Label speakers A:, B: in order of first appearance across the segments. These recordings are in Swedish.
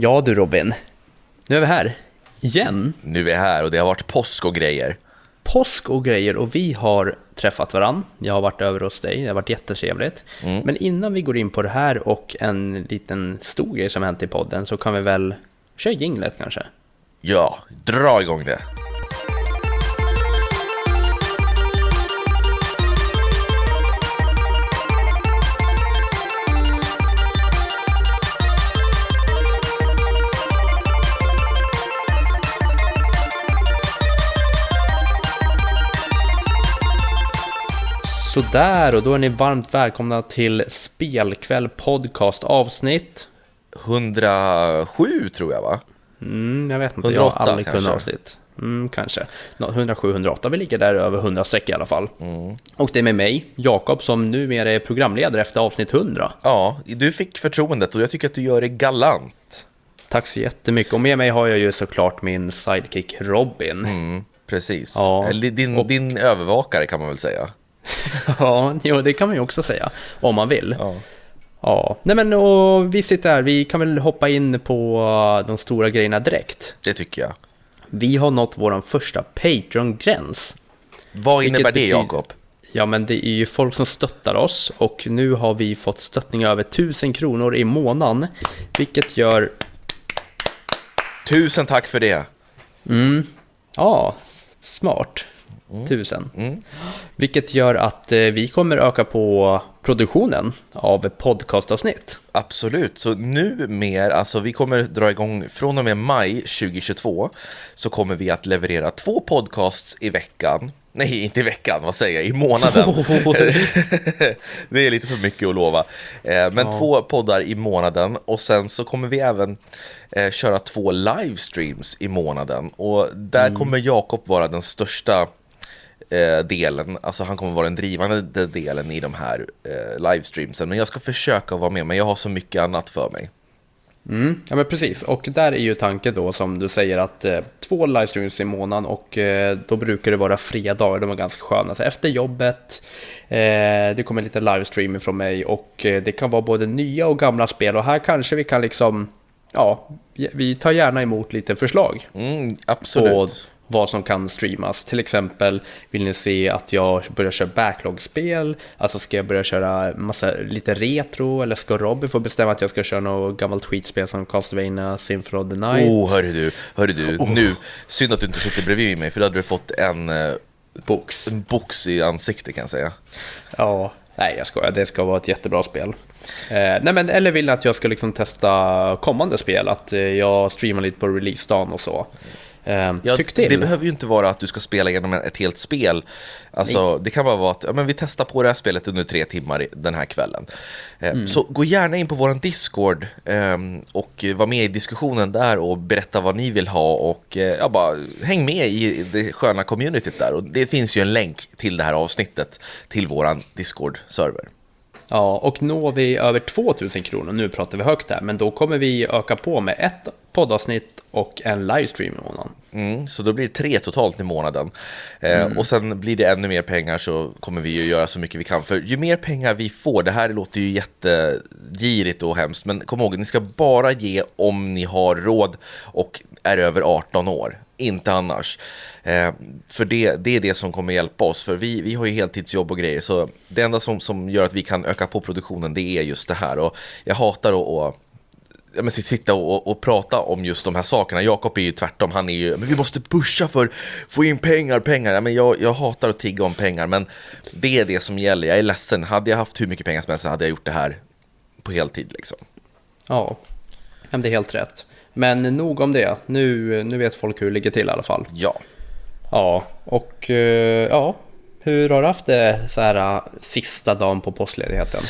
A: Ja du Robin, nu är vi här. Igen.
B: Nu är vi här och det har varit påsk och grejer.
A: Påsk och grejer och vi har träffat varann. Jag har varit över hos dig, det har varit jättetrevligt.
B: Mm.
A: Men innan vi går in på det här och en liten stor grej som hänt i podden så kan vi väl köra jinglet kanske?
B: Ja, dra igång det.
A: Sådär, och då är ni varmt välkomna till Spelkväll Podcast avsnitt.
B: 107 tror jag va?
A: Mm, jag vet inte,
B: 108
A: jag har aldrig kunnat avsnitt. Mm, kanske. Nå, 107-108, vi ligger där över 100 streck i alla fall.
B: Mm.
A: Och det är med mig, Jakob, som numera är programledare efter avsnitt 100.
B: Ja, du fick förtroendet och jag tycker att du gör det galant.
A: Tack så jättemycket. Och med mig har jag ju såklart min sidekick Robin.
B: Mm, precis.
A: Ja,
B: din,
A: och-
B: din övervakare kan man väl säga.
A: Ja, jo, det kan man ju också säga, om man vill.
B: Ja.
A: Ja, nej men och vi sitter här, vi kan väl hoppa in på uh, de stora grejerna direkt.
B: Det tycker jag.
A: Vi har nått vår första Patreon-gräns.
B: Vad innebär det Jakob?
A: Ja, men det är ju folk som stöttar oss och nu har vi fått stöttning över 1000 kronor i månaden, vilket gör,
B: Tusen tack för det.
A: ja, smart, 1000.
B: Mm.
A: Vilket gör att eh, vi kommer öka på produktionen av podcastavsnitt.
B: Absolut, så nu mer, alltså vi kommer dra igång från och med maj 2022 så kommer vi att leverera två podcasts i veckan. Nej, inte i veckan, vad säger jag, i månaden. det är lite för mycket att lova. Eh, Men två poddar i månaden och sen så kommer vi även eh, köra två livestreams i månaden. Och där kommer Jakob vara den största eh, delen, alltså han kommer vara den drivande delen i de här eh, livestreamsen. Men jag ska försöka vara med, men jag har så mycket annat för mig.
A: Mm, ja men precis, och där är ju tanken då som du säger att eh, två livestreams i månaden och eh, då brukar det vara fredagar, de är ganska sköna. Så efter jobbet, eh, det kommer lite livestream från mig och eh, det kan vara både nya och gamla spel och här kanske vi kan liksom, ja, vi tar gärna emot lite förslag
B: Mm,
A: på
B: absolut.
A: Vad som kan streamas. Till exempel vill ni se att jag börjar köra backlog-spel? Alltså ska jag börja köra massa, lite retro? Eller ska Robin få bestämma att jag ska köra något gammalt skitspel som Castlevania Symphony of the Night?
B: Oh, hörru du, hörru du, nu, synd att du inte sitter bredvid mig för då hade du fått en, eh,
A: Box.
B: en box i ansiktet kan jag säga.
A: Ja, nej jag skojar, det ska vara ett jättebra spel. Eh, nej men, eller vill ni att jag ska liksom testa kommande spel? Att eh, jag streamar lite på releasedagen och så? Eh,
B: Ja, det behöver ju inte vara att du ska spela igenom ett helt spel. Alltså, det kan bara vara att ja, men vi testar på det här spelet under tre timmar den här kvällen. Eh,
A: Mm.
B: Så gå gärna in på vår Discord ehm, och var med i diskussionen där och berätta vad ni vill ha och eh, ja, bara häng med i det sköna communityt där. Och det finns ju en länk till det här avsnittet till våran Discord-server.
A: Ja, och når vi över 2000 kronor, nu pratar vi högt här, men då kommer vi öka på med ett poddavsnitt och en livestream i månaden.
B: Mm, så då blir det tre totalt i månaden. Eh, Och sen blir det ännu mer pengar så kommer vi ju göra så mycket vi kan. För ju mer pengar vi får, det här låter ju jättegirigt och hemskt, men kom ihåg, ni ska bara ge om ni har råd och är över 18 år. Inte annars. Eh, för det, det är det som kommer hjälpa oss. För vi, vi har ju heltidsjobb och grejer. Så det enda som, som gör att vi kan öka på produktionen, det är just det här. Och jag hatar att ja, men sitta och, och, prata om just de här sakerna. Jakob är ju tvärtom, han är ju, men vi måste pusha för få in pengar, pengar. Ja, men jag, jag hatar att tigga om pengar, men det är det som gäller. Jag är ledsen, hade jag haft hur mycket pengar som helst så hade jag gjort det här på heltid liksom.
A: Ja, det är helt rätt. Men nog om det, nu, nu vet folk hur det ligger till i alla fall.
B: Ja.
A: Ja, och eh, ja, hur har du haft det så här eh, sista dagen på påskledigheten?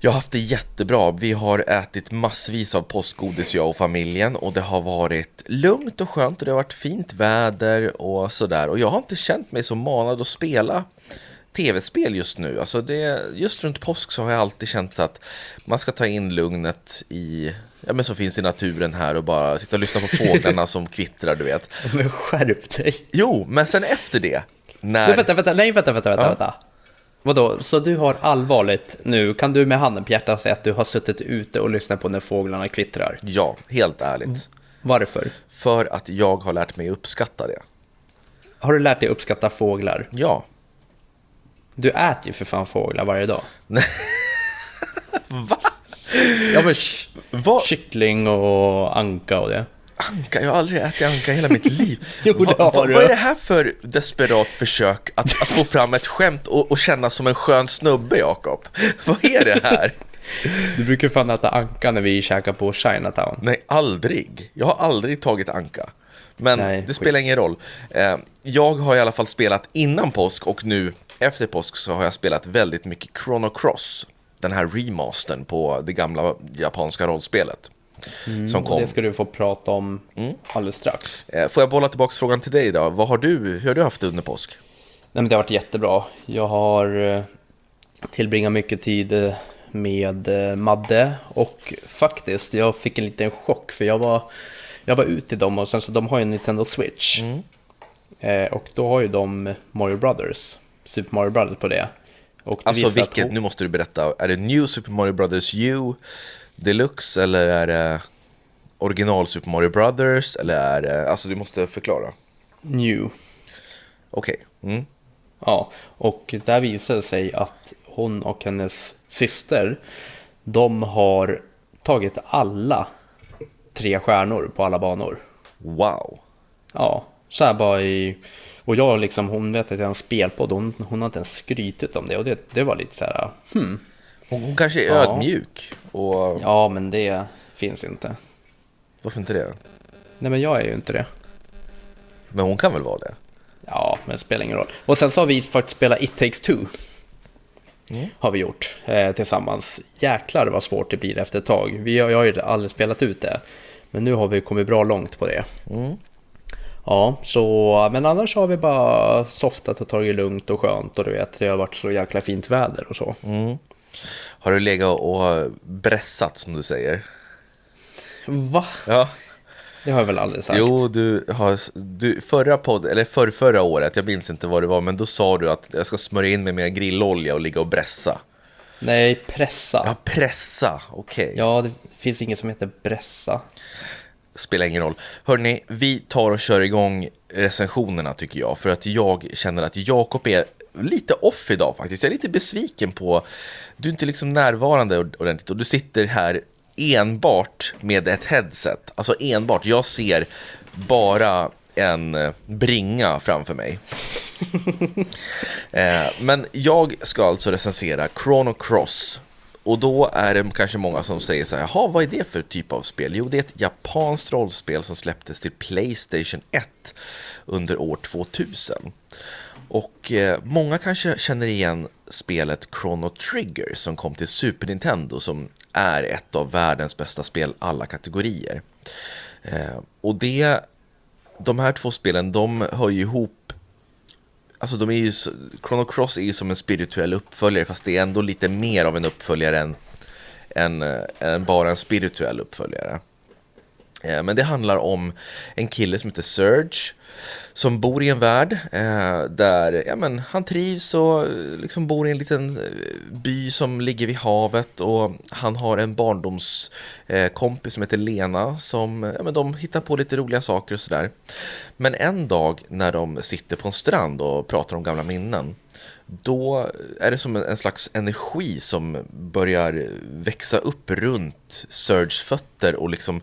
B: Jag har haft det jättebra. Vi har ätit massvis av påskgodis jag och familjen och det har varit lugnt och skönt och det har varit fint väder och sådär. Och jag har inte känt mig så manad att spela tv-spel just nu. Alltså det, just runt påsk så har jag alltid känt att man ska ta in lugnet i, ja men som finns i naturen här och bara sitta och lyssna på fåglarna som kvittrar, du vet.
A: Men skärp dig!
B: Jo, men sen efter det,
A: Nej,
B: när...
A: vänta, vänta, nej, vänta, vänta, vänta,
B: Ja.
A: vänta. Vadå, så du har allvarligt nu, kan du med handen på hjärtat säga att du har suttit ute och lyssnat på när fåglarna kvittrar?
B: Ja, helt ärligt.
A: Varför?
B: För att jag har lärt mig uppskatta det.
A: Har du lärt dig uppskatta fåglar?
B: Ja.
A: Du äter ju för fan fåglar varje dag.
B: Va?
A: Ja men
B: Vad?
A: kyckling och anka och det.
B: Anka? Jag har aldrig ätit anka i hela mitt liv.
A: Jo, det
B: Va-
A: har
B: va-
A: du.
B: Vad är det här för desperat försök att, att få fram ett skämt och, och känna som en skön snubbe, Jakob? Vad är det här?
A: Du brukar fan äta anka när vi käkar på Chinatown.
B: Nej, aldrig. Jag har aldrig tagit anka. Men
A: Nej,
B: det
A: skit.
B: spelar ingen roll. Eh, Jag har i alla fall spelat innan påsk och nu efter påsk så har jag spelat väldigt mycket Chrono Cross. Den här remastern på det gamla japanska rollspelet. Som kom.
A: Det ska du få prata om alldeles strax.
B: Eh, Får jag bolla tillbaka frågan till dig då? Vad har du, hur har du haft det under påsk?
A: Nej men det har varit jättebra. Jag har eh, tillbringat mycket tid eh, med Madde och faktiskt, jag fick en liten chock för jag var, jag var ute i dem och sen så de har ju en Nintendo Switch. Eh, och då har ju de Mario Brothers, Super Mario Brothers på det. Och det
B: Alltså vilket,
A: hon-
B: nu måste du berätta, är det New Super Mario Brothers U Deluxe eller är det original Super Mario Brothers eller är det, alltså du måste förklara.
A: New.
B: Okej, mm.
A: Ja, och där visar det sig att hon och hennes syster, de har tagit alla tre stjärnor på alla banor.
B: wow.
A: Ja, så här bara i... Och jag liksom, hon vet att jag har en spelpodd, hon, hon har inte ens skrytit om det och det, det var lite så här, hmm,
B: Hon, hon kanske är
A: Ja.
B: ödmjuk och
A: ja men det finns inte.
B: varför inte det?
A: Nej men jag är ju inte det.
B: Men hon kan väl vara det?
A: Ja, men det spelar ingen roll. Och sen så har vi faktiskt spelat It takes two.
B: Mm.
A: Har vi gjort eh, tillsammans. Jäklar vad svårt det blir efter ett tag. Vi har, jag har ju aldrig spelat ut det. Men nu har vi kommit bra långt på det.
B: Mm.
A: Ja, så, men annars har vi bara softat och tagit lugnt och skönt och du vet, det har varit så jäkla fint väder och så.
B: Mm. Har du legat och bressat som du säger?
A: Va?
B: Ja.
A: Det har jag väl aldrig sagt?
B: Jo, du har, du, förra podd, eller för, förra året, jag minns inte vad det var, men då sa du att jag ska smörja in mig med grillolja och ligga och bressa.
A: Nej, pressa.
B: Ja, pressa, okej.
A: Ja, det finns inget som heter bressa.
B: Spelar ingen roll. Hörni, vi tar och kör igång recensionerna tycker jag. För att jag känner att Jakob är lite off idag faktiskt. Jag är lite besviken på... Du är inte liksom närvarande ordentligt och du sitter här enbart med ett headset. Alltså enbart. Jag ser bara en eh, bringa framför mig. Eh, Men jag ska alltså recensera Chrono Cross. Och då är det kanske många som säger så här, jaha, vad är det för typ av spel? Jo, det är ett japanskt rollspel som släpptes till Playstation 1 under år 2000. Och eh, många kanske känner igen spelet Chrono Trigger som kom till Super Nintendo som är ett av världens bästa spel alla kategorier. Eh, och det, de här två spelen, de hör ju ihop Alltså de är ju, så- Chrono Cross är ju som en spirituell uppföljare fast det är ändå lite mer av en uppföljare än, än, eh, än bara en spirituell uppföljare. Eh, men det handlar om en kille som heter Serge som bor i en värld eh, där ja, men, han trivs och eh, liksom bor i en liten eh, by som ligger vid havet och han har en barndomskompis eh, som heter Lena som ja, men, de hittar på lite roliga saker och sådär. Men en dag när de sitter på en strand och pratar om gamla minnen då är det som en slags energi som börjar växa upp runt Serges fötter och liksom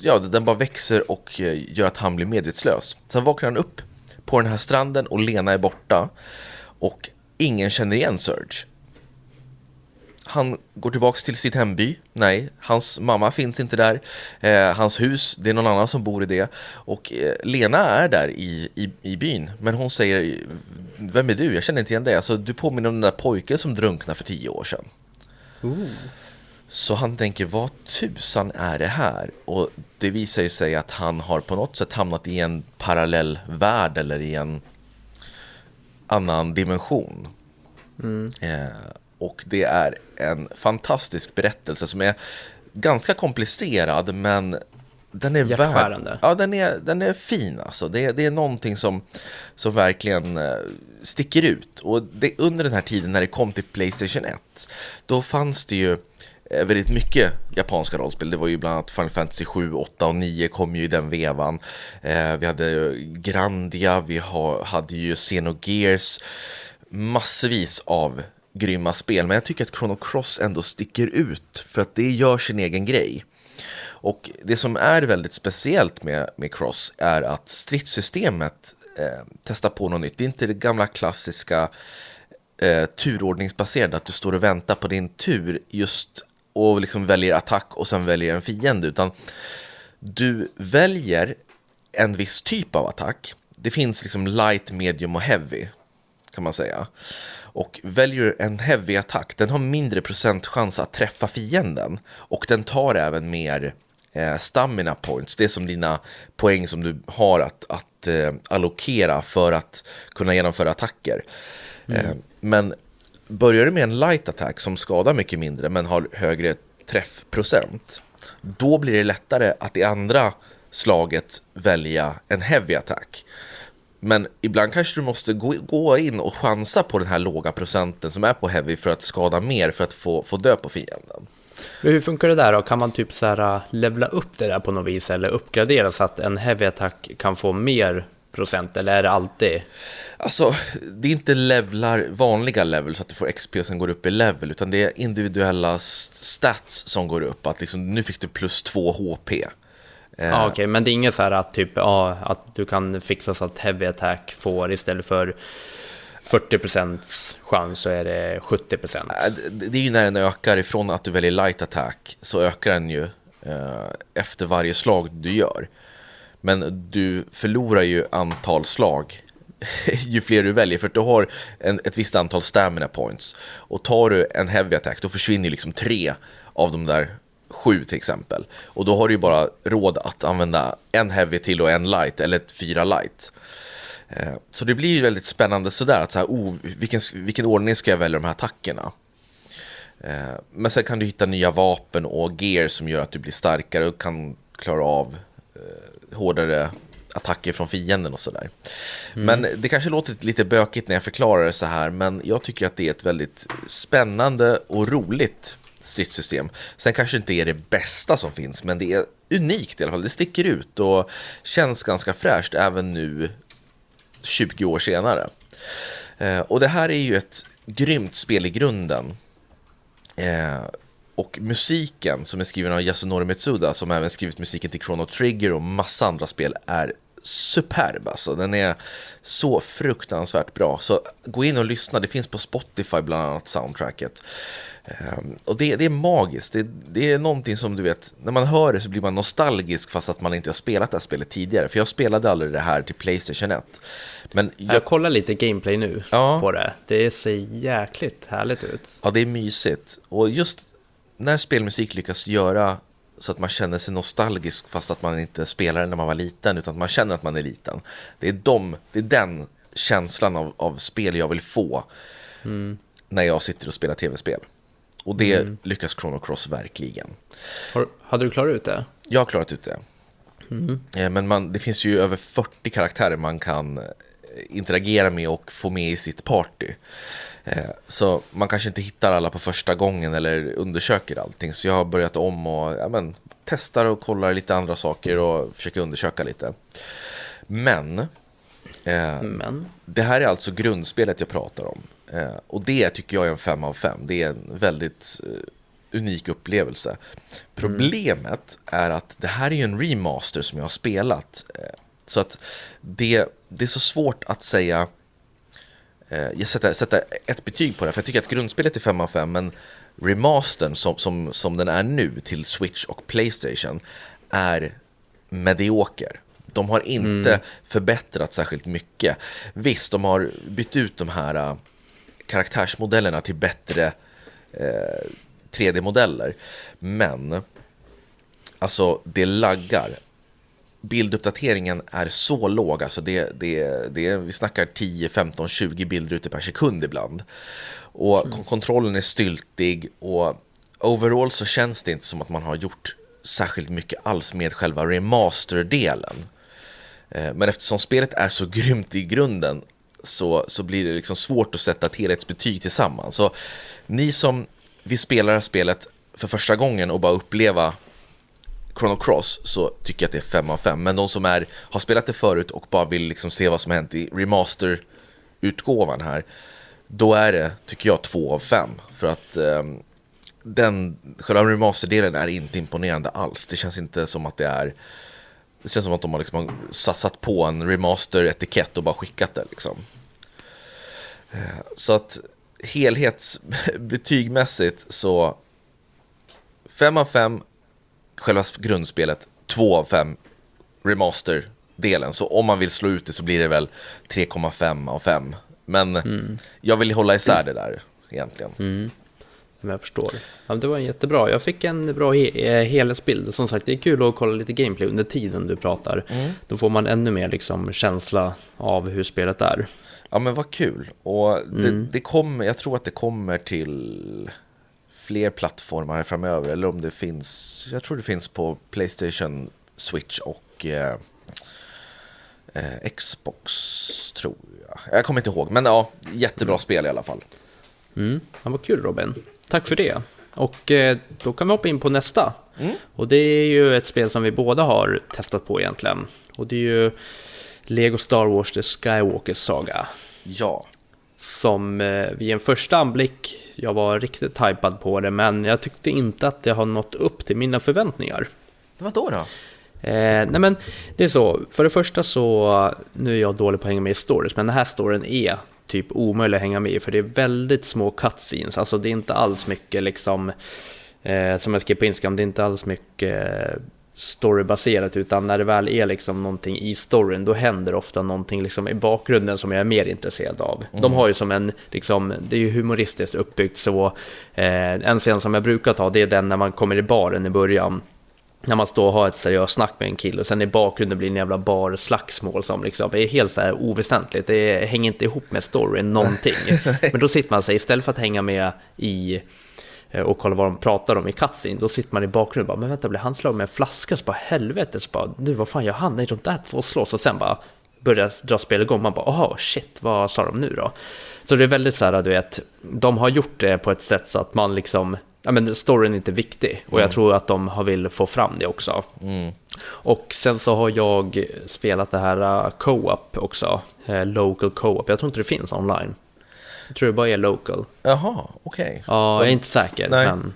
B: Ja, den bara växer och eh, gör att han blir medvetslös. Sen vaknar han upp på den här stranden och Lena är borta och ingen känner igen Serge. Han går tillbaks till sin hemby. Nej, hans mamma finns inte där. Eh, hans hus, det är någon annan som bor i det. Och eh, Lena är där i, i, i byn. Men hon säger, vem är du? Jag känner inte igen dig. Alltså, du påminner om den där pojken som drunknade för tio år sedan. Så han tänker, vad tusan är det här? Och det visar ju sig att han har på något sätt hamnat i en parallell värld eller i en annan dimension. Eh, och det är en fantastisk berättelse som är ganska komplicerad men den är värd, ja, den är, den är fin alltså. Det, det är någonting som, som verkligen uh, sticker ut. Och det, under den här tiden när det kom till Playstation 1, då fanns det ju eh, Eh, väldigt mycket japanska rollspel. Det var ju bland annat Final Fantasy 7, 8 och 9 kom ju i den vevan. Eh, vi hade Grandia, vi ha, hade ju Xenogears, massvis av grymma spel. Men jag tycker att Chrono Cross ändå sticker ut för att det gör sin egen grej. Och det som är väldigt speciellt med, med Cross är att stridssystemet eh, testar på något nytt. Det är inte det gamla klassiska eh, turordningsbaserade, att du står och väntar på din tur just och liksom väljer attack och sen väljer en fiende, utan du väljer en viss typ av attack. Det finns liksom light, medium och heavy kan man säga. Och väljer en heavy attack, den har mindre procentchans att träffa fienden och den tar även mer eh, stamina points. Det är som dina poäng som du har att, att eh, allokera för att kunna genomföra attacker. Mm. Eh, men börjar du med en light attack som skadar mycket mindre men har högre träffprocent, då blir det lättare att i andra slaget välja en heavy attack. Men ibland kanske du måste gå, in och chansa på den här låga procenten som är på heavy för att skada mer för att få, få dö på fienden.
A: Hur funkar det där då? Kan man typ så här äh, levla upp det där på något vis eller uppgradera så att en heavy attack kan få mer procent eller är det alltid?
B: Alltså, det är inte levlar, vanliga level så att du får XP och sen går upp i level utan det är individuella stats som går upp. Att liksom, nu fick du plus 2 HP.
A: Ja, ah, Okej, okay. men det är inget så här att, typ, ja, att du kan fixa så att heavy attack får istället för 40% chans så är det 70%.
B: Det är ju när den ökar ifrån att du väljer light attack så ökar den ju eh, efter varje slag du gör. Men du förlorar ju antal slag ju fler du väljer för att du har en, ett visst antal stamina points. Och tar du en heavy attack då försvinner liksom tre av de där sju till exempel. Och då har du ju bara råd att använda en heavy till och en light eller ett fyra light. Eh, så det blir ju väldigt spännande sådär, att så här, oh, vilken, vilken ordning ska jag välja de här attackerna? Eh, men sen kan du hitta nya vapen och gear som gör att du blir starkare och kan klara av eh, hårdare attacker från fienden och sådär. Mm. Men det kanske låter lite bökigt när jag förklarar det så här, men jag tycker att det är ett väldigt spännande och roligt stridssystem. Sen kanske inte är det bästa som finns, men det är unikt i alla fall. Det sticker ut och känns ganska fräscht även nu 20 år senare. Eh, och det här är ju ett grymt spel i grunden. Och musiken som är skriven av Yasunori Mitsuda som även skrivit musiken till Chrono Trigger och massa andra spel är superb alltså. Den är så fruktansvärt bra. Så gå in och lyssna, det finns på Spotify bland annat soundtracket. Um, och det, det, är magiskt, det, det, är någonting som du vet, när man hör det så blir man nostalgisk fast att man inte har spelat det här spelet tidigare. För jag spelade aldrig det här till Playstation 1.
A: Men jag, jag kollar lite gameplay nu ja. på det, det ser jäkligt härligt ut.
B: Ja, det är mysigt. Och just när spelmusik lyckas göra så att man känner sig nostalgisk fast att man inte spelade när man var liten utan att man känner att man är liten. Det är, de, det är den känslan av, av spel jag vill få mm. när jag sitter och spelar tv-spel. Och det mm. lyckas Chrono Cross verkligen.
A: Har, hade du klarat ut det?
B: Jag har klarat ut det. Mm. Eh, men man, det finns ju över 40 karaktärer man kan eh, interagera med och få med i sitt party. Eh, så man kanske inte hittar alla på första gången eller undersöker allting. Så jag har börjat om och ja, men, testar och kollar lite andra saker och försöker undersöka lite. Men, eh, Men, det här är alltså grundspelet jag pratar om. Eh, och det tycker jag är en 5 av 5. Det är en väldigt eh, unik upplevelse. Problemet mm. är att det här är en remaster som jag har spelat. Eh, så att det, det är så svårt att säga jag sätter, sätter ett betyg på det, för jag tycker att grundspelet är 5 av 5, men remastern som, som, som den är nu till Switch och Playstation är medioker. De har inte mm. förbättrat särskilt mycket. Visst, de har bytt ut de här karaktärsmodellerna till bättre eh, 3D-modeller. Men alltså det laggar. Bilduppdateringen är så låg, alltså det, det, det, vi snackar 10, 15, 20 bilder ute per sekund ibland. Och mm. kontrollen är styltig och overall så känns det inte som att man har gjort särskilt mycket alls med själva remaster-delen. Eh, men eftersom spelet är så grymt i grunden så, så blir det liksom svårt att sätta ett helhetsbetyg tillsammans. Så ni som vill spela det här spelet för första gången och bara uppleva Chrono Cross så tycker jag att det är 5 av 5. Men de som är, har spelat det förut och bara vill liksom se vad som har hänt i remaster-utgåvan här, då är det, tycker jag, 2 av 5. För att eh, den, själva remaster-delen är inte imponerande alls. Det känns inte som att det är det känns som att de har liksom satsat på en remaster-etikett och bara skickat det liksom. Eh, så att helhetsbetygmässigt så 5 av 5 själva grundspelet, 2 av 5 remaster-delen. Så om man vill slå ut det så blir det väl 3,5 av 5. Men mm. jag vill hålla isär det där egentligen.
A: Mm. Jag förstår. Ja, det var jättebra. Jag fick en bra he eh, helhetsbild. Som sagt, det är kul att kolla lite gameplay under tiden du pratar. Mm. Då får man ännu mer liksom, känsla av hur spelet är.
B: Ja, men vad kul. Och det, mm. det kommer, jag tror att det kommer till fler plattformar framöver. Eller om det finns, jag tror det finns på Playstation, Switch och eh, eh, Xbox, tror jag. Jag kommer inte ihåg, men ja, jättebra mm. spel i alla fall.
A: Mm. Ja, vad kul Robin. Tack för det. Och eh, då kan vi hoppa in på nästa. Mm. Och det är ju ett spel som vi båda har testat på egentligen. Och det är ju Lego Star Wars The Skywalker Saga.
B: Ja.
A: Som eh, vid en första anblick, jag var riktigt hypad på det, men jag tyckte inte att det har nått upp till mina förväntningar.
B: Vad då då?
A: Eh, nej men det är så, för det första så, nu är jag dålig på att hänga med i stories, men den här storyn är typ omöjlig att hänga med i för det är väldigt små cutscenes, alltså det är inte alls mycket liksom eh, som jag skrev på Instagram, det är inte alls mycket storybaserat utan när det väl är liksom någonting i storyn då händer ofta någonting liksom i bakgrunden som jag är mer intresserad av. Mm. De har ju som en, liksom, det är ju humoristiskt uppbyggt så eh, en scen som jag brukar ta det är den när man kommer i baren i början när man står och har ett seriöst snack med en kille och sen i bakgrunden blir det en jävla bar-slagsmål som liksom är helt så här oväsentligt. Det hänger inte ihop med storyn någonting. Men då sitter man sig, istället för att hänga med i och kolla vad de pratar om i cutscene, då sitter man i bakgrunden och bara, men vänta, blir han slagen med en flaska? Så bara helvete, så bara, nu vad fan gör han? Nej, de där två slåss och sen bara börjar dra spel igång. Man bara, aha, shit, vad sa de nu då? Så det är väldigt så här, du vet, de har gjort det på ett sätt så att man liksom ja, men storyn är inte viktig och jag mm. tror att de har vill få fram det också. Mm. Och sen så har jag spelat det här uh, co-op också, uh, local co-op. Jag tror inte det finns online. Jag tror det bara är local.
B: Jaha, okej. Okay.
A: Ja, jag är inte säker. Nej. Men,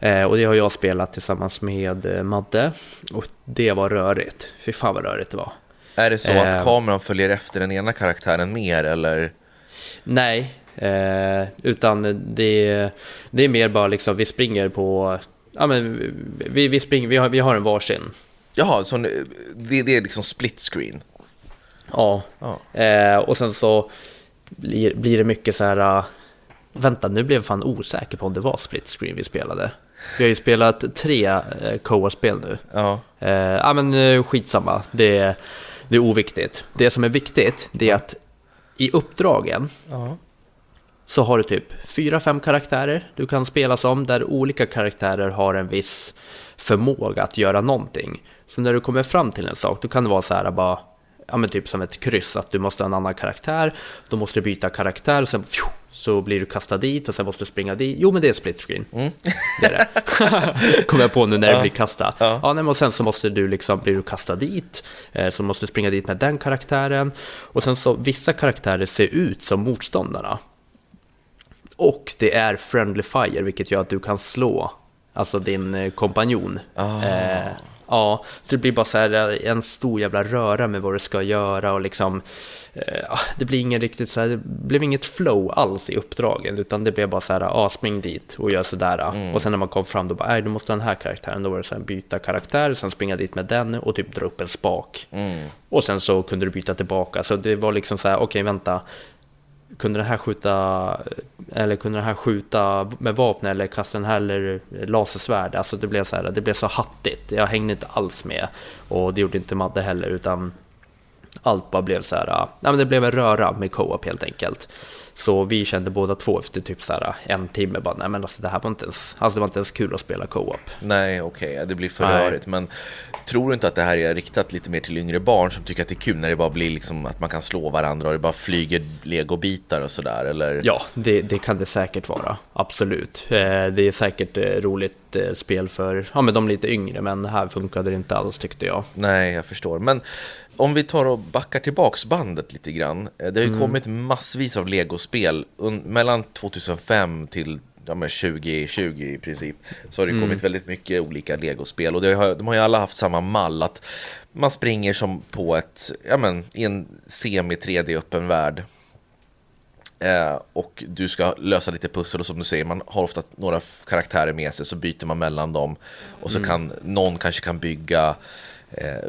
A: eh, och det har jag spelat tillsammans med eh, Madde och det var rörigt. Fy fan vad rörigt det var.
B: Är det så att eh, kameran följer efter den ena karaktären mer eller?
A: Nej, Eh, utan det, det är mer bara liksom, vi springer på, ja men vi, vi springer, vi har, vi har en varsin.
B: Jaha, så det, det är liksom split screen?
A: Ja, ja. Eh, och sen så blir, blir det mycket så här, vänta nu blev jag fan osäker på om det var split screen vi spelade. Vi har ju spelat tre eh, co-spel nu. Ja. Eh, ja men skitsamma, det, det är oviktigt. Det som är viktigt, det är att i uppdragen ja så har du typ fyra, fem karaktärer du kan spela som, där olika karaktärer har en viss förmåga att göra någonting. Så när du kommer fram till en sak, då kan det vara så här bara, ja men typ som ett kryss, att du måste ha en annan karaktär, då måste du byta karaktär och sen pju, så blir du kastad dit och sen måste du springa dit. Jo men det är split screen. Mm. Det är det. Kommer jag på nu när ja. det blir kasta. Ja. ja nej, och sen så måste du liksom, blir du kastad dit, eh, så måste du springa dit med den karaktären. Och sen så vissa karaktärer ser ut som motståndarna. Och det är Friendly Fire, vilket gör att du kan slå alltså din eh, kompanjon. Oh. Eh, ja, så det blir bara så här eh, en stor jävla röra med vad du ska göra och liksom eh, ah, det blir ingen riktigt så här, det blev inget flow alls i uppdragen utan det blev bara så här, ah, spring dit och gör sådär. Mm. Och sen när man kom fram då bara, nej du måste ha den här karaktären. Då var det så här, byta karaktär, sen springa dit med den och typ dra upp en spak. Mm. Och sen så kunde du byta tillbaka. Så det var liksom så här, okej okay, vänta, kunde den här skjuta eller kunde den här skjuta med vapen eller kasta den här eller lasersvärd. Alltså det blev så här, det blev så hattigt. Jag hängde inte alls med och det gjorde inte Madde heller utan allt bara blev så här. Ja, men det blev en röra med co-op helt enkelt. Så vi kände båda två efter typ så här en timme bara, nej men alltså det här var inte ens, alltså det var inte ens kul att spela co-op.
B: Nej, okej, okay, det blir för rörigt. Men tror du inte att det här är riktat lite mer till yngre barn som tycker att det är kul när det bara blir liksom att man kan slå varandra och det bara flyger legobitar och sådär, eller?
A: Ja, det, det kan det säkert vara, absolut. Eh, det är säkert eh, roligt eh, spel för ja, men de lite yngre, men här funkade det inte alls tyckte jag.
B: Nej, jag förstår. Men om vi tar och backar tillbaks bandet lite grann. Det har ju mm. kommit massvis av legospel mellan 2005 till ja, 2020 i princip. Så har det mm. kommit väldigt mycket olika legospel och har, de har ju alla haft samma mall att man springer som på ett, ja men i en semi 3D öppen värld. Eh, och du ska lösa lite pussel och som du säger, man har ofta några karaktärer med sig så byter man mellan dem. Och så mm. kan någon kanske kan bygga Eh,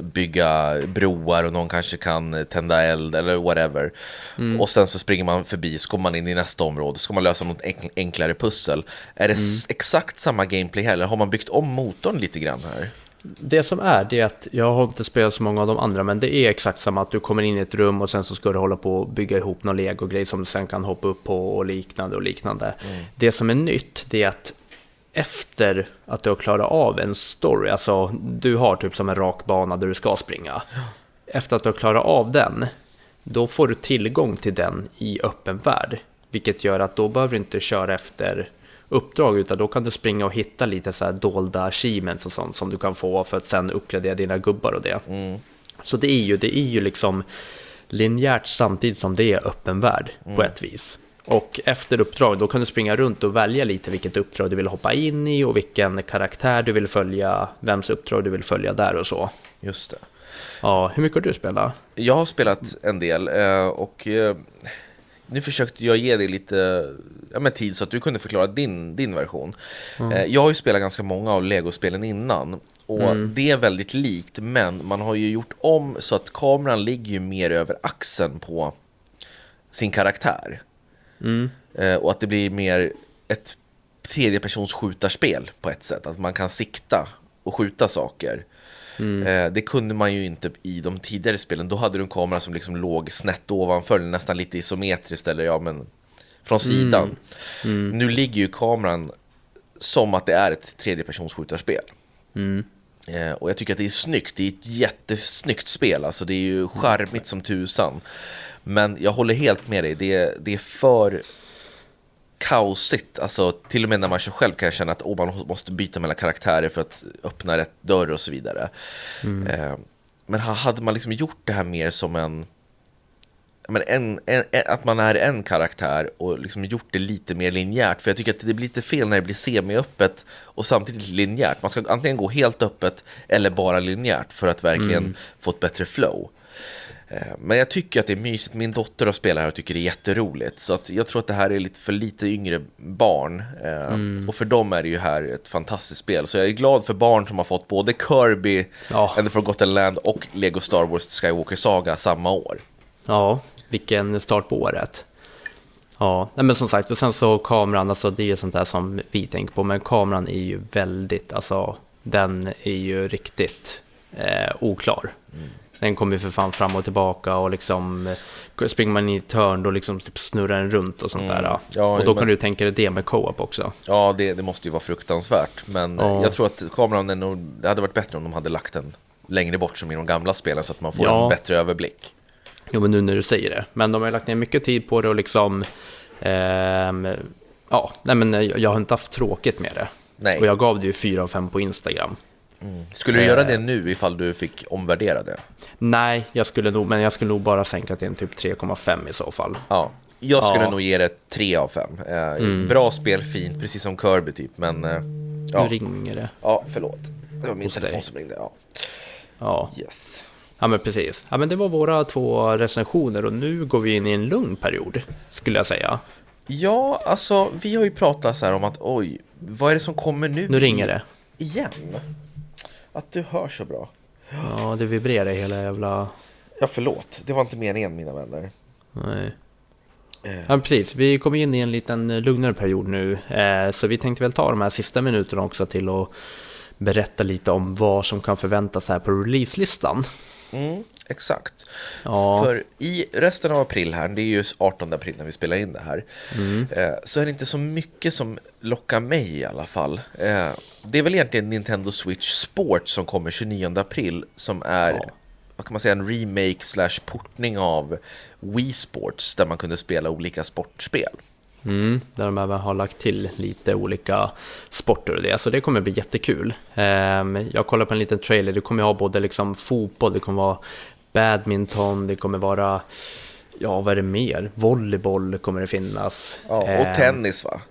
B: bygga broar och någon kanske kan tända eld eller whatever. Mm. Och sen så springer man förbi, så kommer man in i nästa område, så ska man lösa något enklare pussel. Är det mm. exakt samma gameplay här, eller har man byggt om motorn lite grann här?
A: Det som är, det är att jag har inte spelat så många av de andra, men det är exakt samma att du kommer in i ett rum och sen så ska du hålla på och bygga ihop någon legogrej som du sen kan hoppa upp på och liknande och liknande. Mm. Det som är nytt, det är att efter att du har klarat av en story, alltså du har typ som en rak bana där du ska springa. Efter att du har klarat av den, då får du tillgång till den i öppen värld. Vilket gör att då behöver du inte köra efter uppdrag, utan då kan du springa och hitta lite så här dolda achievements och sånt som du kan få för att sen uppgradera dina gubbar och det. Mm. Så det är ju, det är ju liksom linjärt samtidigt som det är öppen värld mm. på ett vis. Och efter uppdrag, då kan du springa runt och välja lite vilket uppdrag du vill hoppa in i och vilken karaktär du vill följa, vems uppdrag du vill följa där och så.
B: Just det.
A: Ja, hur mycket har du spelat?
B: Jag har spelat en del eh, och eh, nu försökte jag ge dig lite ja, men tid så att du kunde förklara din, din version. Mm. Jag har ju spelat ganska många av Lego-spelen innan och mm. det är väldigt likt men man har ju gjort om så att kameran ligger mer över axeln på sin karaktär. Mm. Eh, och att det blir mer ett tredjepersons skjutarspel på ett sätt. Att man kan sikta och skjuta saker. Mm. Eh, det kunde man ju inte i de tidigare spelen. Då hade du en kamera som liksom låg snett ovanför, nästan lite isometriskt eller ja men från sidan. Mm. Mm. Nu ligger ju kameran som att det är ett tredjepersons skjutarspel. Mm. Eh, och jag tycker att det är snyggt, det är ett jättesnyggt spel, alltså det är ju charmigt som tusan. Men jag håller helt med dig, det, det är för kaosigt. Alltså, till och med när man kör själv kan jag känna att oh, man måste byta mellan karaktärer för att öppna rätt dörr och så vidare. Mm. Eh, men hade man liksom gjort det här mer som en, men en, en, att man är en karaktär och liksom gjort det lite mer linjärt. För jag tycker att det blir lite fel när det blir semi-öppet och samtidigt linjärt. Man ska antingen gå helt öppet eller bara linjärt för att verkligen mm. få ett bättre flow. Eh, men jag tycker att det är mysigt. Min dotter har spelat här och tycker det är jätteroligt. Så att jag tror att det här är lite för lite yngre barn. Eh, mm. Och för dem är det ju här ett fantastiskt spel. Så jag är glad för barn som har fått både Kirby, ja. and the Forgotten Land och Lego Star Wars Skywalker Saga samma år.
A: Ja, vilken start på året. Ja, men som sagt, och sen så kameran, alltså det är ju sånt där som vi tänker på, men kameran är ju väldigt, alltså den är ju riktigt eh, oklar. Mm. Den kommer ju för fan fram och tillbaka och liksom eh, springer man i ett hörn då liksom typ snurrar den runt och sånt mm. där. Ja, och då men... kan du tänka dig det med co-op också.
B: Ja, det, det, måste ju vara fruktansvärt. Men ja. jag tror att kameran, är nog, det hade varit bättre om de hade lagt den längre bort som i de gamla spelen så att man får ja. en bättre överblick.
A: Jo, men nu när du säger det. Men de har lagt ner mycket tid på det och liksom... Eh, ja, nej men jag har inte haft tråkigt med det. Nej. Och jag gav det ju 4 av 5 på Instagram.
B: Mm. Skulle du göra det eh. nu ifall du fick omvärdera det?
A: Nej, jag skulle nog, men jag skulle nog bara sänka till en typ 3,5 i så fall.
B: Ja, jag skulle ja. nog ge det 3 av 5. Eh, mm. Bra spel, fint, precis som Kirby typ, men... Eh,
A: ja. Nu ringer det.
B: Ja, förlåt. Det var min Hos telefon dig. som ringde. Ja.
A: ja. Yes. Ja, men precis. Ja, men det var våra två recensioner och nu går vi in i en lugn period, skulle jag säga.
B: Ja, alltså vi har ju pratat så här om att oj, vad är det som kommer nu?
A: Nu ringer det.
B: Igen? Att du hör så bra.
A: Ja, det vibrerar hela jävla...
B: Ja, förlåt. Det var inte meningen, mina vänner.
A: Nej. Eh. Ja, precis. Vi kommer in i en liten eh, lugnare period nu. Eh, så vi tänkte väl ta de här sista minuterna också till att berätta lite om vad som kan förväntas här på releaselistan.
B: Mm. Exakt.
A: Ja.
B: För i resten av april här, det är ju 18 april när vi spelar in det här, eh, så är det inte så mycket som lockar mig i alla fall. Eh, det är väl egentligen Nintendo Switch Sport som kommer 29 april som är,
A: Ja.
B: vad kan man säga, en remake slash portning av Wii Sports där man kunde spela olika sportspel.
A: Mm, där de även har lagt till lite olika sporter och det, så det kommer bli jättekul. Ehm, jag kollar på en liten trailer, det kommer ha både liksom fotboll, det kommer vara badminton, det kommer vara, ja vad är det mer? Volleyboll kommer det finnas.
B: Ja, och
A: Ehm,
B: tennis va?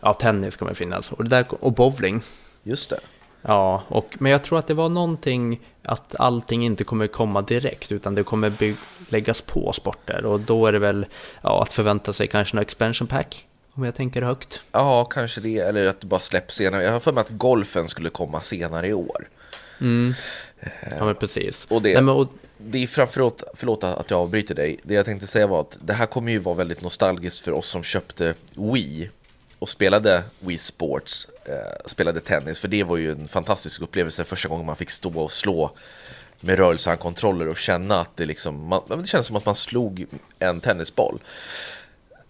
A: Ja, tennis kommer det finnas. Och, det där, och bowling.
B: Just det.
A: Ja, och, men jag tror att det var någonting att allting inte kommer komma direkt utan det kommer by- läggas på sporter och då är det väl ja, att förvänta sig kanske något expansion pack om jag tänker högt.
B: Ja, kanske det, eller att det bara släpps senare. Jag har för mig att golfen skulle komma senare i år.
A: Ja men precis.
B: Och det-
A: Nej, men, och,
B: det är framförallt, förlåt att jag avbryter dig, det jag tänkte säga var att det här kommer ju vara väldigt nostalgiskt för oss som köpte Wii och spelade Wii Sports, eh, spelade tennis, för det var ju en fantastisk upplevelse första gången man fick stå och slå med rörelsehandkontroller och känna att det liksom, man, det känns som att man slog en tennisboll.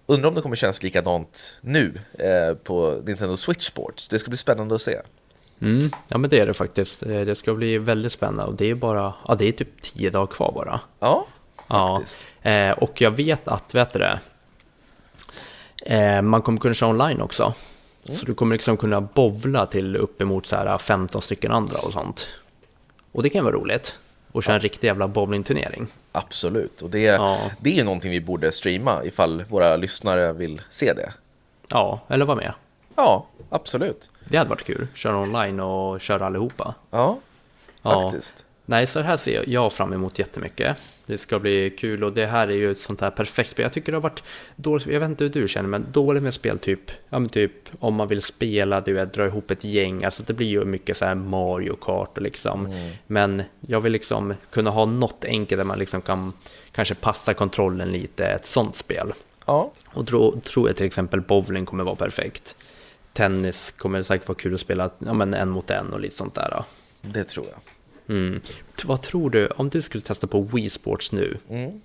B: Undrar om det kommer kännas likadant nu eh, på Nintendo Switch Sports, det ska bli spännande att se
A: mm, ja men det är det faktiskt. Eh, Det ska bli väldigt spännande och det är bara, ja det är typ tio dagar kvar bara.
B: Ja,
A: Ja,
B: faktiskt.
A: eh, och jag vet att, vet du det, eh, man kommer kunna köra online också. Så du kommer liksom kunna bovla till uppemot så här 15 stycken andra och sånt. Och det kan vara roligt. Och köra en riktig jävla bowlingturnering.
B: Absolut, och det,
A: Ja.
B: det är någonting vi borde streama ifall våra lyssnare vill se det.
A: Ja, eller vara med.
B: Ja, absolut.
A: Det hade varit kul. Köra online och köra allihopa.
B: Ja,
A: Ja.
B: faktiskt.
A: Nej, så det här ser jag fram emot jättemycket. Det ska bli kul och det här är ju ett sånt här perfekt spel. Jag tycker det har varit dåligt, jag vet inte hur du känner, men dåligt med spel typ, ja men typ om man vill spela, du vet, dra ihop ett gäng, alltså det blir ju mycket så här Mario Kart och liksom. Men jag vill liksom kunna ha något enkelt där man liksom kan kanske passa kontrollen lite, ett sånt spel.
B: Ja,
A: Och då tror jag till exempel bowling kommer vara perfekt. Tennis kommer säkert vara kul att spela, ja men en mot en och lite sånt där. Då.
B: det tror jag.
A: Mm. Vad tror du, om du skulle testa på Wii Sports nu,
B: Mm.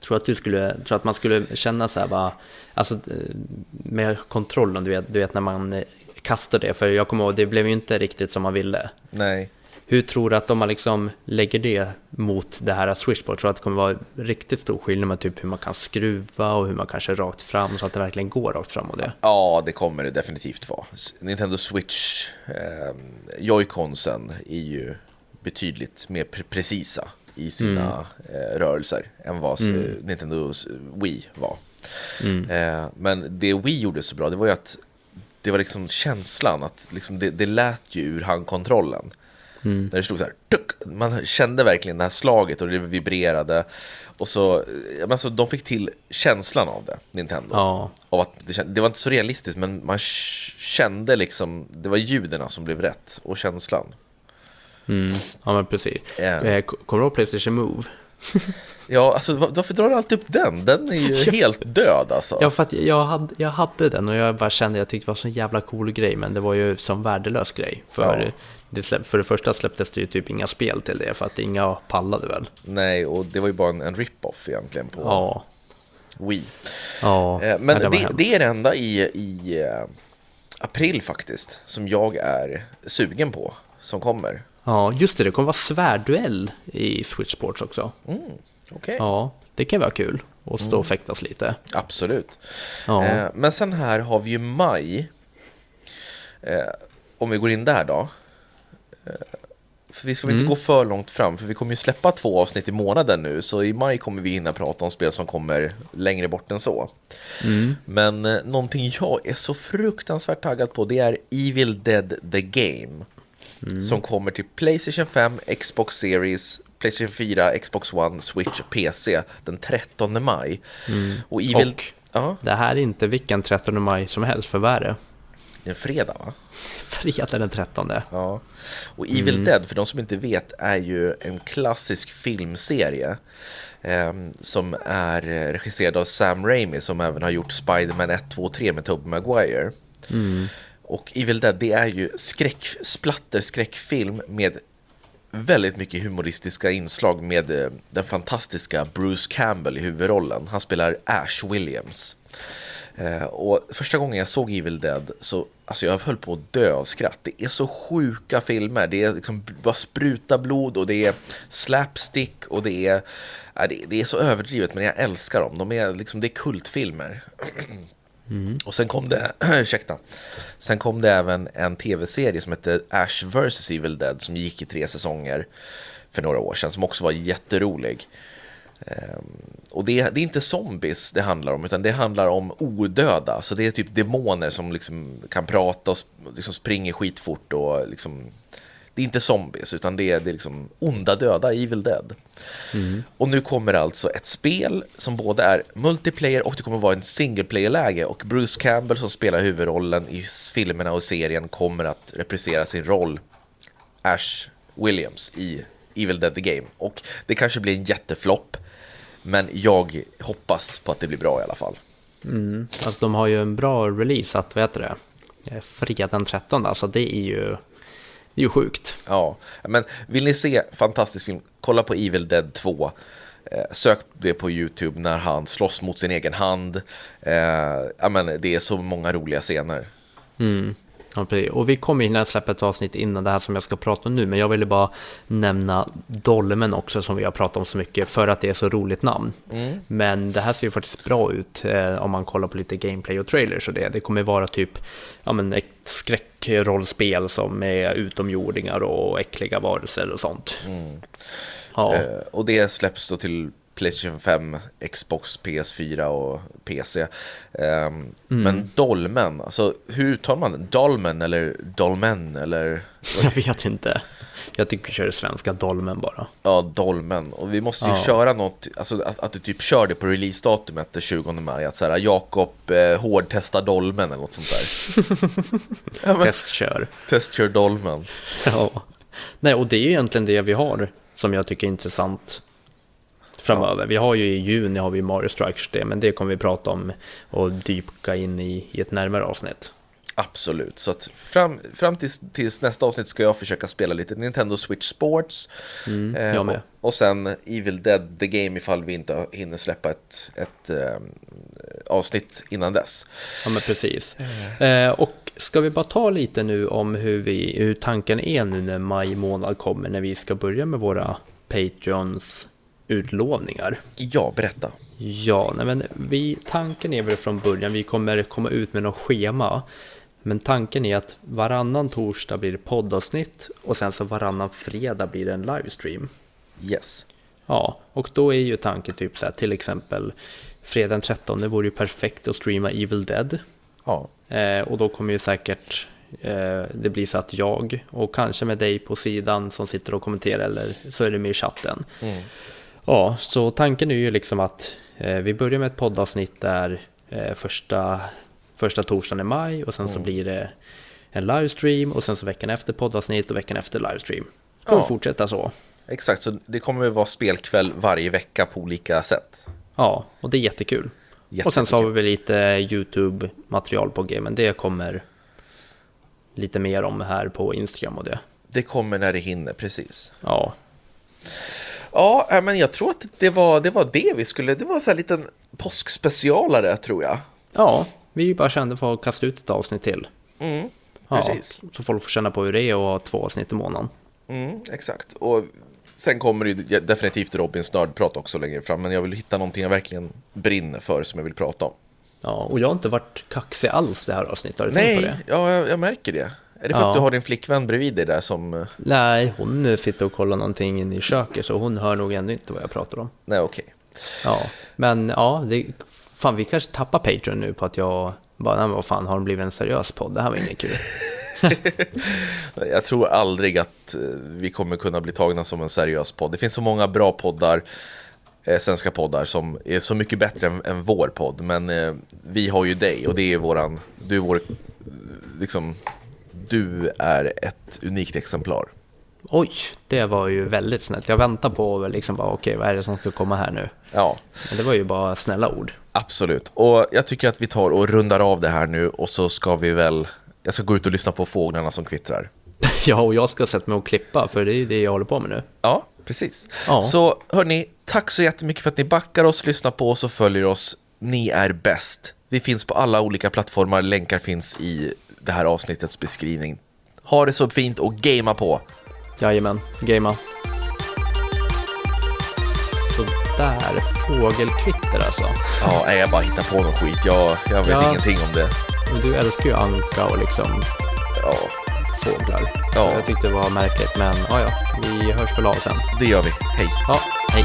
A: tror att, du skulle, tror att man skulle känna så här bara, alltså eh, med kontrollen, du vet, du vet när man eh, kastar det, för jag kommer ihåg, det blev ju inte riktigt som man ville.
B: Nej.
A: Hur tror du att om man liksom lägger det mot det här swishboard, tror du att det kommer vara riktigt stor skillnad med typ hur man kan skruva och hur man kanske rakt fram så att det verkligen går rakt fram och det?
B: Ja, det kommer det definitivt vara. Nintendo Switch, eh, Joy-Consen är ju betydligt mer pre- precisa i sina eh, rörelser än vad s- Nintendo Wii var. Eh, men det Wii gjorde så bra, det var ju att det var liksom känslan, att liksom det, det lät ju ur handkontrollen. När det stod så här, tuck, man kände verkligen det här slaget och det vibrerade. Och så, ja, men så de fick till känslan av det, Nintendo.
A: Ja,
B: Av att det, det var inte så realistiskt, men man kände liksom, det var ljuden som blev rätt och känslan.
A: mm, ja men precis.
B: Ja.
A: Eh, Kommer du ihåg Playstation Move?
B: Ja, alltså var- varför drar du alltid upp den? Den är ju helt död alltså.
A: Ja, för att jag hade, jag hade den och jag bara kände, jag tyckte det var så jävla cool grej, men det var ju som värdelös grej. För,
B: Ja.
A: Det släpp, för det första släpptes det ju typ inga spel till det, för att inga pallade väl.
B: Nej, och det var ju bara en, en rip-off egentligen på
A: Ja,
B: Wii.
A: ja.
B: Eh, Men
A: var
B: det,
A: hemskt.
B: det är det enda i, i eh, april faktiskt, som jag är sugen på, som kommer.
A: Ja, just det, det kommer vara svärduell i Switch Sports också.
B: Mm, Okej,
A: Ja, det kan vara kul att stå och fäktas lite.
B: absolut.
A: Ja,
B: Eh, men sen här har vi ju maj. Eh, om vi går in där då. Eh, för vi ska väl inte gå för långt fram, för vi kommer ju släppa två avsnitt i månaden nu, så i maj kommer vi hinna prata om spel som kommer längre bort än så. Men eh, någonting jag är så fruktansvärt taggad på, det är Evil Dead The Game. Som kommer till Playstation 5, Xbox Series, Playstation 4, Xbox One, Switch och PC den 13 maj. Och Evil...
A: Och-
B: Ja,
A: det här är inte vilken 13 maj som helst, för vad är det?
B: det är en fredag va?
A: Fredag den 13.
B: Ja. Och Evil Dead, för de som inte vet, är ju en klassisk filmserie eh, som är regisserad av Sam Raimi som även har gjort Spider-Man 1, 2 och 3 med Tobey Maguire. Och Evil Dead, det är ju skräck, splatter skräckfilm med väldigt mycket humoristiska inslag med eh, den fantastiska Bruce Campbell i huvudrollen. Han spelar Ash Williams. Eh, och första gången jag såg Evil Dead så alltså jag höll på att dö av skratt. Det är så sjuka filmer. Det är liksom bara spruta blod och det är slapstick och det är, det är så överdrivet men jag älskar dem. De är liksom, det är kultfilmer. Mm. Och sen kom det, ursäkta, sen kom det även en tv-serie som hette Ash vs Evil Dead som gick i tre säsonger för några år sedan som också var jätterolig. Ehm, och det, det, är inte zombies det handlar om, utan det handlar om odöda. Så det är typ demoner som liksom kan prata och liksom springer skitfort och liksom det är inte zombies, utan det är, det är liksom onda döda, Evil Dead. Mm. Och nu kommer alltså ett spel som både är multiplayer och det kommer vara en single player-läge. Och Bruce Campbell som spelar huvudrollen i filmerna och serien kommer att reprisera sin roll, Ash Williams, i Evil Dead the Game. Och det kanske blir en jätteflopp, men jag hoppas på att det blir bra i alla fall.
A: Mm. Alltså de har ju en bra release att, vad heter det, eh, fredag den 13, alltså det är ju det är ju sjukt.
B: Ja, men vill ni se fantastisk film, kolla på Evil Dead 2. Eh, sök det på YouTube när han slåss mot sin egen hand. Eh, ja, men det är så många roliga scener.
A: Mm. Ja, och vi kommer hinna släppa ett avsnitt innan det här som jag ska prata om nu, men jag ville bara nämna Dolmen också som vi har pratat om så mycket för att det är så roligt namn. Mm. Men det här ser ju faktiskt bra ut eh, om man kollar på lite gameplay och trailers och det. Det kommer vara typ ja, men ett skräckrollspel som är utomjordingar och äckliga varelser och sånt. Mm.
B: Ja. Eh, och det släpps då till Playstation 5, Xbox, PS4 och PC. Um, mm. Men Dolmen, alltså hur tar man Dolmen eller Dolmen eller?
A: Jag vet inte. Jag tycker kör det svenska Dolmen bara.
B: Ja, Dolmen. Och vi måste ju ja. köra något, alltså att, att, du typ kör det på releasedatumet den 20 maj. Att såhär, Jakob eh, hårdtesta Dolmen eller något sånt där.
A: ja, testkör.
B: Testkör Dolmen.
A: Ja. Nej, och det är egentligen det vi har som jag tycker är intressant framöver. Ja. Vi har ju i juni har vi Mario Strikers det, men det kommer vi prata om och dyka in i, i ett närmare avsnitt.
B: Absolut, så att fram, fram tills, tills, nästa avsnitt ska jag försöka spela lite Nintendo Switch Sports.
A: Mm, eh, och,
B: och, sen Evil Dead The Game ifall vi inte hinner släppa ett, ett eh, avsnitt innan dess.
A: Ja men precis. Eh, och ska vi bara ta lite nu om hur, vi, hur tanken är nu när maj månad kommer när vi ska börja med våra Patreons utlovningar.
B: Ja, berätta.
A: Ja, nej men vi, tanken är väl från början, vi kommer komma ut med något schema. Men tanken är att varannan torsdag blir det poddavsnitt och sen så varannan fredag blir det en livestream.
B: Yes.
A: Ja, och då är ju tanken typ så här, till exempel fredag den 13 det vore ju perfekt att streama Evil Dead.
B: Ja.
A: Eh, och då kommer ju säkert eh, det blir så att jag och kanske med dig på sidan som sitter och kommenterar eller så är det med i chatten. Mm. Ja, så tanken är ju liksom att eh, vi börjar med ett poddavsnitt där eh, första, första torsdagen i maj och sen mm. så blir det en livestream och sen så veckan efter poddavsnitt och veckan efter livestream. Det kommer ja. fortsätta så.
B: Exakt, så det kommer att vara spelkväll varje vecka på olika sätt.
A: Ja, och det är jättekul. jättekul. Och sen så har vi lite YouTube-material på G, men det kommer lite mer om här på Instagram och det.
B: Det kommer när det hinner, precis.
A: Ja.
B: Ja, äh, men jag tror att det var det, var det vi skulle, det var så här liten påskspecialare tror jag.
A: Ja, vi bara kände för att kasta ut ett avsnitt till.
B: Mm, precis.
A: Ja, så folk får känna på hur det är att ha två avsnitt i månaden.
B: Mm, exakt, och sen kommer det definitivt Robins nördprat också längre fram, men jag vill hitta någonting jag verkligen brinner för som jag vill prata om.
A: Ja, och jag har inte varit kaxig alls det här avsnittet, har du
B: Nej,
A: tänkt på det?
B: ja, jag, jag märker det. Är det för ja. att du har din flickvän bredvid dig där som... Eh,
A: Nej, hon sitter och kollar någonting inne i köket så hon hör nog ändå inte vad jag pratar om.
B: Nej, okej. Okay.
A: Ja, men ja, det, fan vi kanske tappar Patreon nu på att jag bara, nej men vad fan, har de blivit en seriös podd? Det här var inget kul.
B: jag tror aldrig att eh, vi kommer kunna bli tagna som en seriös podd. Det finns så många bra poddar, eh, svenska poddar, som är så mycket bättre än, än vår podd. Men eh, vi har ju dig och det är våran, du är vår, liksom, du är ett unikt exemplar.
A: Oj, det var ju väldigt snällt. Jag väntar på liksom bara, okej, vad är det som ska komma här nu?
B: Ja.
A: Men det var ju bara snälla ord.
B: Absolut. Och jag tycker att vi tar och rundar av det här nu och så ska vi väl, jag ska gå ut och lyssna på fåglarna som kvittrar.
A: Ja, och jag ska sätta mig och klippa, för det är det jag håller på med nu.
B: Ja, precis.
A: Ja.
B: Så hörni, tack så jättemycket för att ni backar oss, lyssnar på oss och följer oss. Ni är bäst. Vi finns på alla olika plattformar, länkar finns i det här avsnittets beskrivning. Ha det så fint och gamea på!
A: Jajamän, gamea. Sådär, fågelkvitter alltså.
B: Ja, nej, jag bara hittar på någon skit. Jag, jag vet
A: Ja.
B: ingenting om det.
A: Men du älskar ju anka och liksom
B: Ja,
A: fåglar.
B: Ja.
A: Så Jag tyckte det var märkligt, men ja, ja, vi hörs väl av sen.
B: det gör vi. Hej!
A: Ja, hej.